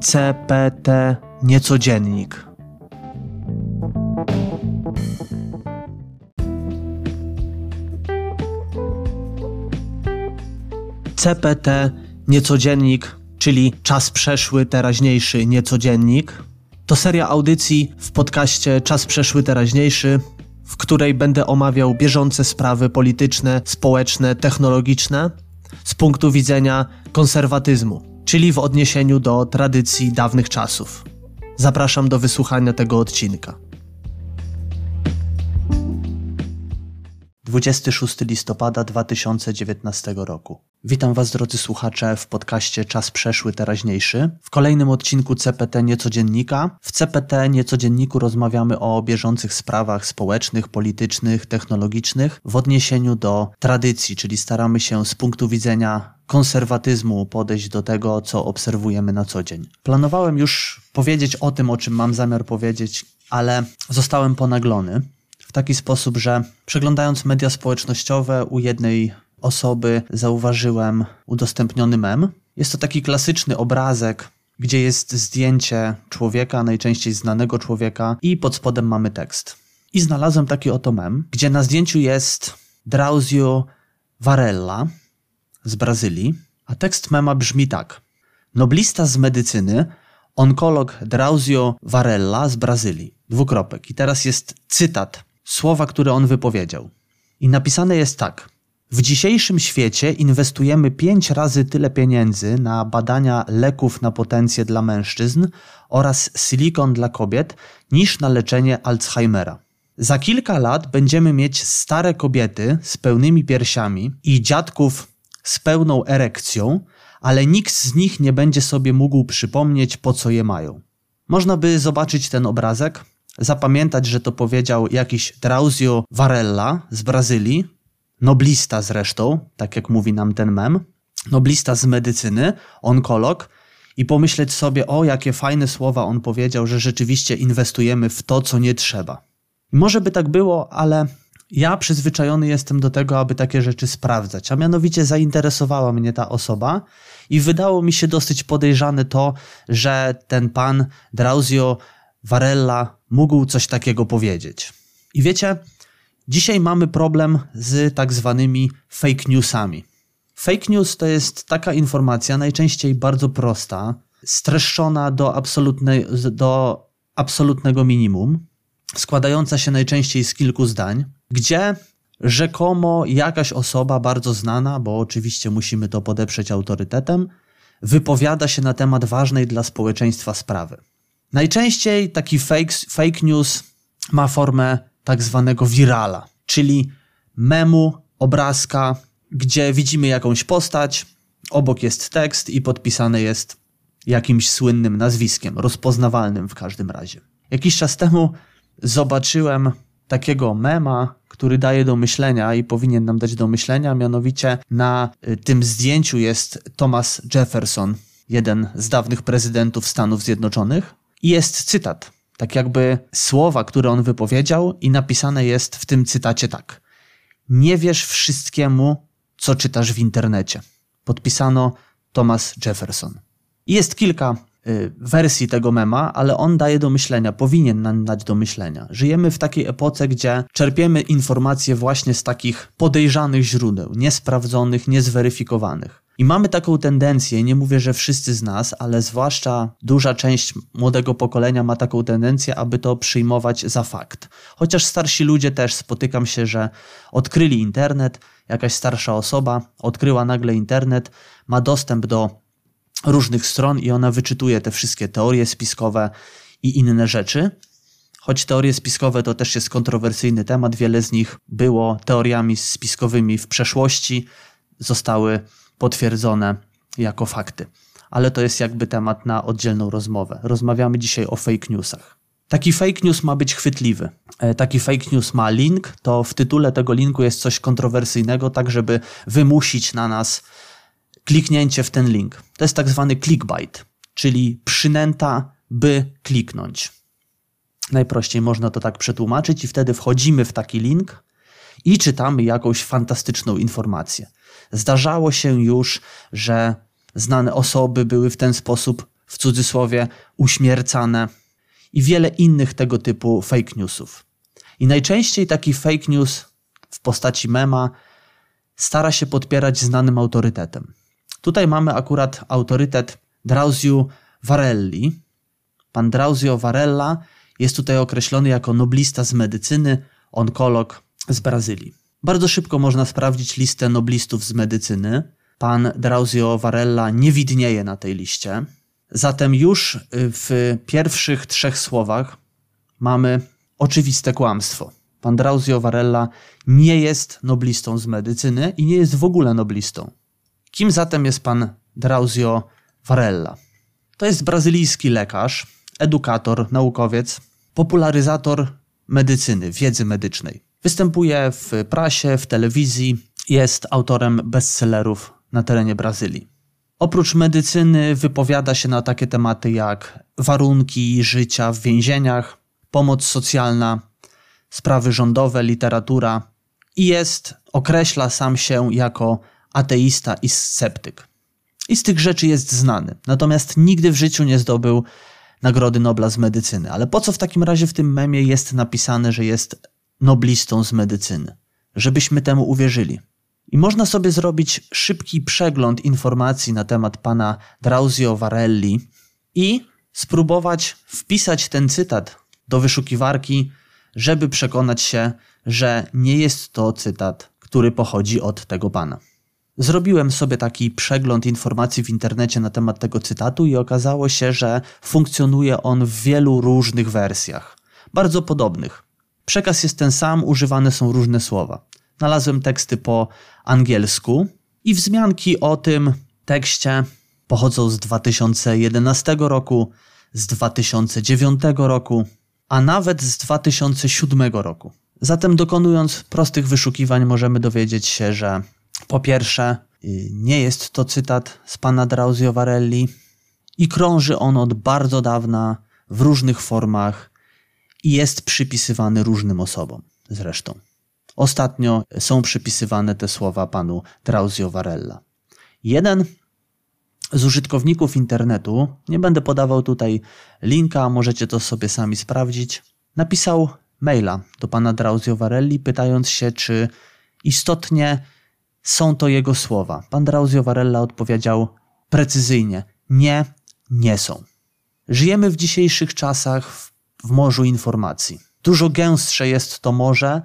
CPT Niecodziennik. CPT Niecodziennik, czyli czas przeszły, teraźniejszy Niecodziennik, to seria audycji w podcaście Czas przeszły, teraźniejszy, w której będę omawiał bieżące sprawy polityczne, społeczne, technologiczne z punktu widzenia konserwatyzmu, czyli w odniesieniu do tradycji dawnych czasów. Zapraszam do wysłuchania tego odcinka. 26 listopada 2019 roku. Witam Was, drodzy słuchacze, w podcaście Czas Przeszły Teraźniejszy. W kolejnym odcinku CPT Niecodziennika. W CPT Niecodzienniku rozmawiamy o bieżących sprawach społecznych, politycznych, technologicznych w odniesieniu do tradycji, czyli staramy się z punktu widzenia konserwatyzmu podejść do tego, co obserwujemy na co dzień. Planowałem już powiedzieć o tym, o czym mam zamiar powiedzieć, ale zostałem ponaglony w taki sposób, że przeglądając media społecznościowe u jednej osoby zauważyłem udostępniony mem. Jest to taki klasyczny obrazek, gdzie jest zdjęcie człowieka, najczęściej znanego człowieka, i pod spodem mamy tekst. I znalazłem taki oto mem, gdzie na zdjęciu jest Drauzio Varela z Brazylii, a tekst mema brzmi tak. Noblista z medycyny, onkolog Drauzio Varela z Brazylii. Dwukropek. I teraz jest cytat słowa, które on wypowiedział. I napisane jest tak. W dzisiejszym świecie inwestujemy pięć razy tyle pieniędzy na badania leków na potencję dla mężczyzn oraz silikon dla kobiet niż na leczenie Alzheimera. Za kilka lat będziemy mieć stare kobiety z pełnymi piersiami i dziadków z pełną erekcją, ale nikt z nich nie będzie sobie mógł przypomnieć, po co je mają. Można by zobaczyć ten obrazek, zapamiętać, że to powiedział jakiś Drauzio Varela z Brazylii, noblista zresztą, tak jak mówi nam ten mem, noblista z medycyny, onkolog, i pomyśleć sobie, o jakie fajne słowa on powiedział, że rzeczywiście inwestujemy w to, co nie trzeba. Może by tak było, ale ja przyzwyczajony jestem do tego, aby takie rzeczy sprawdzać, a mianowicie zainteresowała mnie ta osoba i wydało mi się dosyć podejrzane to, że ten pan Drauzio Varela mógł coś takiego powiedzieć. I wiecie, dzisiaj mamy problem z tak zwanymi fake newsami. Fake news to jest taka informacja, najczęściej bardzo prosta, streszczona do, absolutnej, do absolutnego minimum, składająca się najczęściej z kilku zdań, gdzie rzekomo jakaś osoba bardzo znana, bo oczywiście musimy to podeprzeć autorytetem, wypowiada się na temat ważnej dla społeczeństwa sprawy. Najczęściej taki fake, fake news ma formę tak zwanego virala, czyli memu, obrazka, gdzie widzimy jakąś postać, obok jest tekst i podpisane jest jakimś słynnym nazwiskiem, rozpoznawalnym w każdym razie. Jakiś czas temu zobaczyłem takiego mema, który daje do myślenia i powinien nam dać do myślenia, mianowicie na y, tym zdjęciu jest Thomas Jefferson, jeden z dawnych prezydentów Stanów Zjednoczonych, i jest cytat, tak jakby słowa, które on wypowiedział, i napisane jest w tym cytacie tak: Nie wierz wszystkiemu, co czytasz w internecie. Podpisano Thomas Jefferson. I jest kilka wersji tego mema, ale on daje do myślenia, powinien nam dać do myślenia. Żyjemy w takiej epoce, gdzie czerpiemy informacje właśnie z takich podejrzanych źródeł, niesprawdzonych, niezweryfikowanych. I mamy taką tendencję, nie mówię, że wszyscy z nas, ale zwłaszcza duża część młodego pokolenia ma taką tendencję, aby to przyjmować za fakt. Chociaż starsi ludzie też spotykam się, że odkryli internet, jakaś starsza osoba odkryła nagle internet, ma dostęp do różnych stron i ona wyczytuje te wszystkie teorie spiskowe i inne rzeczy. Choć teorie spiskowe to też jest kontrowersyjny temat, wiele z nich było teoriami spiskowymi w przeszłości, zostały potwierdzone jako fakty. Ale to jest jakby temat na oddzielną rozmowę. Rozmawiamy dzisiaj o fake newsach. Taki fake news ma być chwytliwy. E, taki fake news ma link, to w tytule tego linku jest coś kontrowersyjnego, tak żeby wymusić na nas kliknięcie w ten link. To jest tak zwany clickbait, czyli przynęta, by kliknąć. Najprościej można to tak przetłumaczyć, i wtedy wchodzimy w taki link i czytamy jakąś fantastyczną informację. Zdarzało się już, że znane osoby były w ten sposób w cudzysłowie uśmiercane i wiele innych tego typu fake newsów. I najczęściej taki fake news w postaci mema stara się podpierać znanym autorytetem. Tutaj mamy akurat autorytet Drauzio Varelli. Pan Drauzio Varella jest tutaj określony jako noblista z medycyny, onkolog z Brazylii. Bardzo szybko można sprawdzić listę noblistów z medycyny. Pan Drauzio Varella nie widnieje na tej liście. Zatem już w pierwszych trzech słowach mamy oczywiste kłamstwo. Pan Drauzio Varella nie jest noblistą z medycyny i nie jest w ogóle noblistą. Kim zatem jest pan Drauzio Varella? To jest brazylijski lekarz, edukator, naukowiec, popularyzator medycyny, wiedzy medycznej. Występuje w prasie, w telewizji, jest autorem bestsellerów na terenie Brazylii. Oprócz medycyny wypowiada się na takie tematy jak warunki życia w więzieniach, pomoc socjalna, sprawy rządowe, literatura i jest, określa sam się jako ateista i sceptyk. I z tych rzeczy jest znany. Natomiast nigdy w życiu nie zdobył Nagrody Nobla z medycyny. Ale po co w takim razie w tym memie jest napisane, że jest noblistą z medycyny? Żebyśmy temu uwierzyli. I można sobie zrobić szybki przegląd informacji na temat pana Drauzio Varelli i spróbować wpisać ten cytat do wyszukiwarki, żeby przekonać się, że nie jest to cytat, który pochodzi od tego pana. Zrobiłem sobie taki przegląd informacji w internecie na temat tego cytatu i okazało się, że funkcjonuje on w wielu różnych wersjach, bardzo podobnych. Przekaz jest ten sam, używane są różne słowa. Znalazłem teksty po angielsku i wzmianki o tym tekście pochodzą z 2011 roku, z 2009 roku, a nawet z 2007 roku. Zatem dokonując prostych wyszukiwań możemy dowiedzieć się, że po pierwsze, y, nie jest to cytat z pana Drauzio Varelli i krąży on od bardzo dawna w różnych formach i jest przypisywany różnym osobom zresztą. Ostatnio są przypisywane te słowa panu Drauzio Varella. Jeden z użytkowników internetu, nie będę podawał tutaj linka, możecie to sobie sami sprawdzić, napisał maila do pana Drauzio Varelli, pytając się, czy istotnie są to jego słowa. Pan Drauzio Varella odpowiedział precyzyjnie: Nie, nie są. Żyjemy w dzisiejszych czasach w, w morzu informacji. Dużo gęstsze jest to morze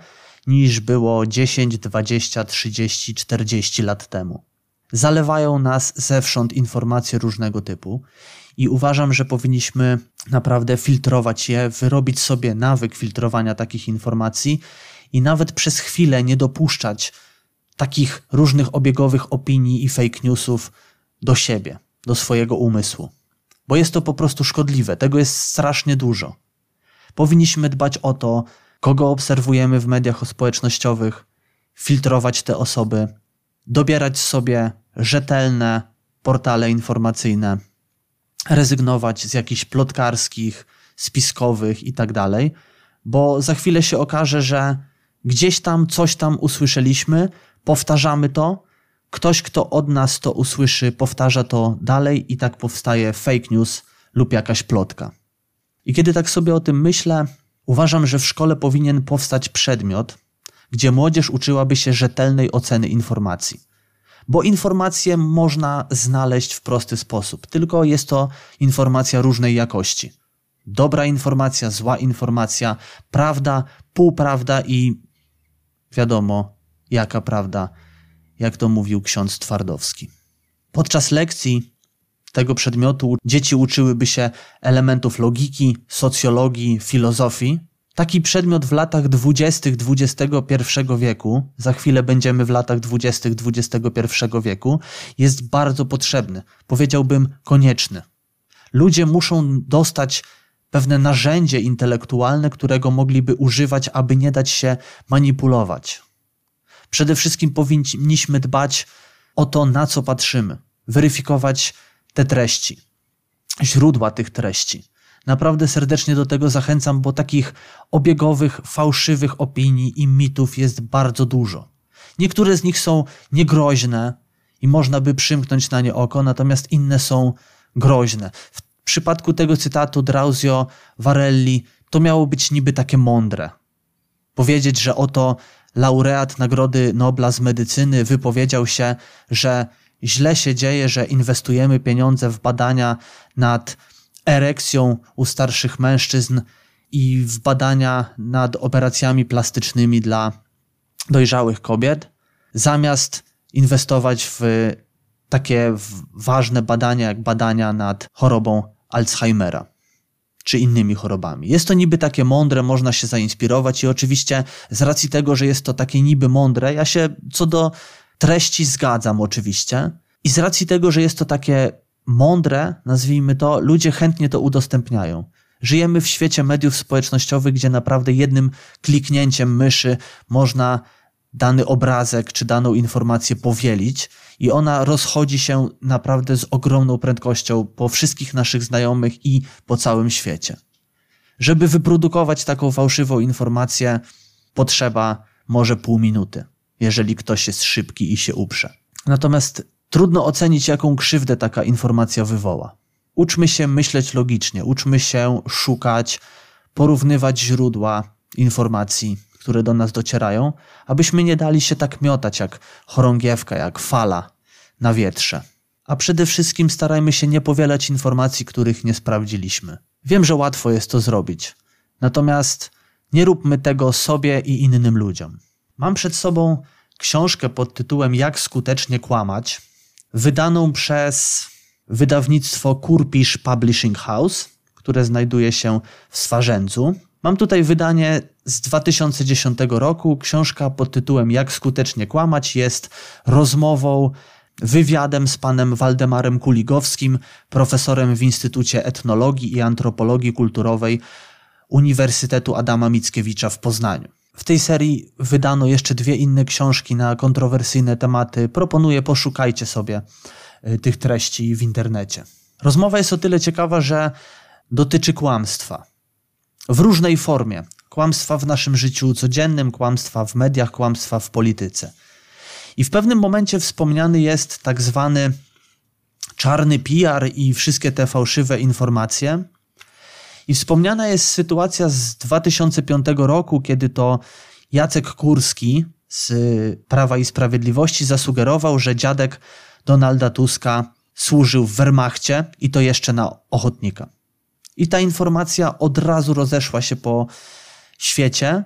niż było 10, 20, 30, 40 lat temu. Zalewają nas zewsząd informacje różnego typu i uważam, że powinniśmy naprawdę filtrować je, wyrobić sobie nawyk filtrowania takich informacji i nawet przez chwilę nie dopuszczać takich różnych obiegowych opinii i fake newsów do siebie, do swojego umysłu. Bo jest to po prostu szkodliwe, tego jest strasznie dużo. Powinniśmy dbać o to, kogo obserwujemy w mediach społecznościowych, filtrować te osoby, dobierać sobie rzetelne portale informacyjne, rezygnować z jakichś plotkarskich, spiskowych i tak dalej, bo za chwilę się okaże, że gdzieś tam coś tam usłyszeliśmy, powtarzamy to, ktoś, kto od nas to usłyszy, powtarza to dalej i tak powstaje fake news lub jakaś plotka. I kiedy tak sobie o tym myślę, uważam, że w szkole powinien powstać przedmiot, gdzie młodzież uczyłaby się rzetelnej oceny informacji. Bo informacje można znaleźć w prosty sposób, tylko jest to informacja różnej jakości. Dobra informacja, zła informacja, prawda, półprawda i wiadomo, jaka prawda, jak to mówił ksiądz Twardowski. Podczas lekcji tego przedmiotu dzieci uczyłyby się elementów logiki, socjologii, filozofii. Taki przedmiot w latach dwudziestych XXI wieku, za chwilę będziemy w latach dwudziestych XXI wieku, jest bardzo potrzebny, powiedziałbym konieczny. Ludzie muszą dostać pewne narzędzie intelektualne, którego mogliby używać, aby nie dać się manipulować. Przede wszystkim powinniśmy dbać o to, na co patrzymy, weryfikować te treści, źródła tych treści. Naprawdę serdecznie do tego zachęcam, bo takich obiegowych, fałszywych opinii i mitów jest bardzo dużo. Niektóre z nich są niegroźne i można by przymknąć na nie oko, natomiast inne są groźne. W przypadku tego cytatu Drauzio Varelli to miało być niby takie mądre. Powiedzieć, że oto laureat Nagrody Nobla z medycyny wypowiedział się, że źle się dzieje, że inwestujemy pieniądze w badania nad erekcją u starszych mężczyzn i w badania nad operacjami plastycznymi dla dojrzałych kobiet, zamiast inwestować w takie ważne badania, jak badania nad chorobą Alzheimera czy innymi chorobami. Jest to niby takie mądre, można się zainspirować i oczywiście z racji tego, że jest to takie niby mądre, ja się co do treści zgadzam oczywiście i z racji tego, że jest to takie mądre, nazwijmy to, ludzie chętnie to udostępniają. Żyjemy w świecie mediów społecznościowych, gdzie naprawdę jednym kliknięciem myszy można dany obrazek czy daną informację powielić i ona rozchodzi się naprawdę z ogromną prędkością po wszystkich naszych znajomych i po całym świecie. Żeby wyprodukować taką fałszywą informację, potrzeba może pół minuty, jeżeli ktoś jest szybki i się uprze. Natomiast trudno ocenić, jaką krzywdę taka informacja wywoła. Uczmy się myśleć logicznie, uczmy się szukać, porównywać źródła informacji, które do nas docierają, abyśmy nie dali się tak miotać jak chorągiewka, jak fala na wietrze. A przede wszystkim starajmy się nie powielać informacji, których nie sprawdziliśmy. Wiem, że łatwo jest to zrobić, natomiast nie róbmy tego sobie i innym ludziom. Mam przed sobą książkę pod tytułem Jak skutecznie kłamać, wydaną przez wydawnictwo Kurpisz Publishing House, które znajduje się w Swarzędzu. Mam tutaj wydanie z 2010 roku. Książka pod tytułem Jak skutecznie kłamać jest rozmową, wywiadem z panem Waldemarem Kuligowskim, profesorem w Instytucie Etnologii i Antropologii Kulturowej Uniwersytetu Adama Mickiewicza w Poznaniu. W tej serii wydano jeszcze dwie inne książki na kontrowersyjne tematy. Proponuję, poszukajcie sobie y, tych treści w internecie. Rozmowa jest o tyle ciekawa, że dotyczy kłamstwa w różnej formie. Kłamstwa w naszym życiu codziennym, kłamstwa w mediach, kłamstwa w polityce. I w pewnym momencie wspomniany jest tak zwany czarny PR i wszystkie te fałszywe informacje. I wspomniana jest sytuacja z 2005 roku, kiedy to Jacek Kurski z Prawa i Sprawiedliwości zasugerował, że dziadek Donalda Tuska służył w Wehrmachcie i to jeszcze na ochotnika. I ta informacja od razu rozeszła się po świecie.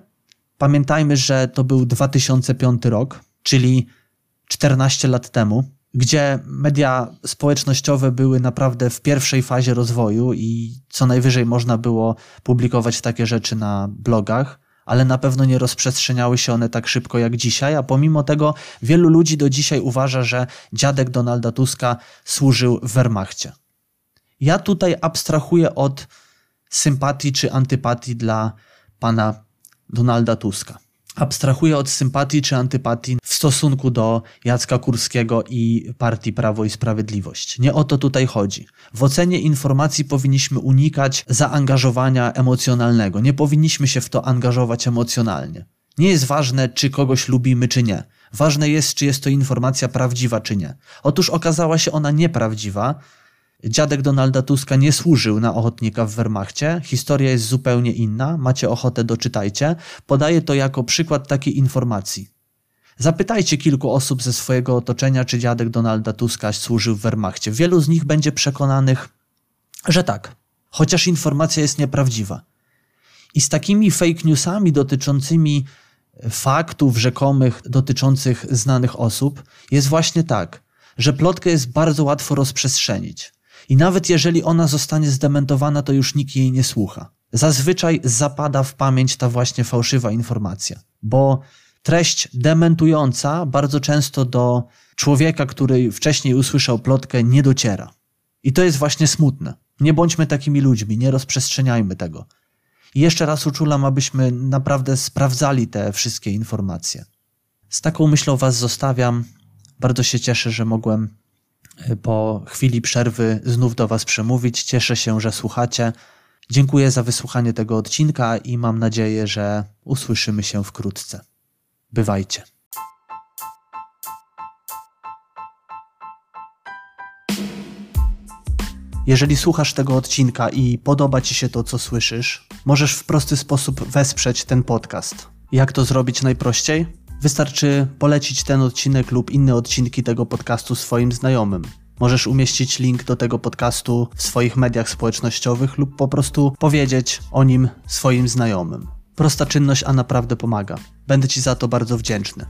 Pamiętajmy, że to był 2005 rok, czyli 14 lat temu, gdzie media społecznościowe były naprawdę w pierwszej fazie rozwoju i co najwyżej można było publikować takie rzeczy na blogach, ale na pewno nie rozprzestrzeniały się one tak szybko jak dzisiaj, a pomimo tego wielu ludzi do dzisiaj uważa, że dziadek Donalda Tuska służył w Wehrmachcie. Ja tutaj abstrahuję od sympatii czy antypatii dla pana Donalda Tuska. Abstrahuję od sympatii czy antypatii w stosunku do Jacka Kurskiego i partii Prawo i Sprawiedliwość. Nie o to tutaj chodzi. W ocenie informacji powinniśmy unikać zaangażowania emocjonalnego. Nie powinniśmy się w to angażować emocjonalnie. Nie jest ważne, czy kogoś lubimy, czy nie. Ważne jest, czy jest to informacja prawdziwa, czy nie. Otóż okazała się ona nieprawdziwa, Dziadek Donalda Tuska nie służył na ochotnika w Wehrmachcie. Historia jest zupełnie inna. Macie ochotę, doczytajcie. Podaję to jako przykład takiej informacji. Zapytajcie kilku osób ze swojego otoczenia, czy dziadek Donalda Tuska służył w Wehrmachcie. Wielu z nich będzie przekonanych, że tak, chociaż informacja jest nieprawdziwa. I z takimi fake newsami dotyczącymi faktów rzekomych dotyczących znanych osób jest właśnie tak, że plotkę jest bardzo łatwo rozprzestrzenić. I nawet jeżeli ona zostanie zdementowana, to już nikt jej nie słucha. Zazwyczaj zapada w pamięć ta właśnie fałszywa informacja, bo treść dementująca bardzo często do człowieka, który wcześniej usłyszał plotkę, nie dociera. I to jest właśnie smutne. Nie bądźmy takimi ludźmi, nie rozprzestrzeniajmy tego. I jeszcze raz uczulam, abyśmy naprawdę sprawdzali te wszystkie informacje. Z taką myślą Was zostawiam. Bardzo się cieszę, że mogłem po chwili przerwy znów do Was przemówić. Cieszę się, że słuchacie. Dziękuję za wysłuchanie tego odcinka i mam nadzieję, że usłyszymy się wkrótce. Bywajcie. Jeżeli słuchasz tego odcinka i podoba Ci się to, co słyszysz, możesz w prosty sposób wesprzeć ten podcast. Jak to zrobić najprościej? Wystarczy polecić ten odcinek lub inne odcinki tego podcastu swoim znajomym. Możesz umieścić link do tego podcastu w swoich mediach społecznościowych lub po prostu powiedzieć o nim swoim znajomym. Prosta czynność, a naprawdę pomaga. Będę Ci za to bardzo wdzięczny.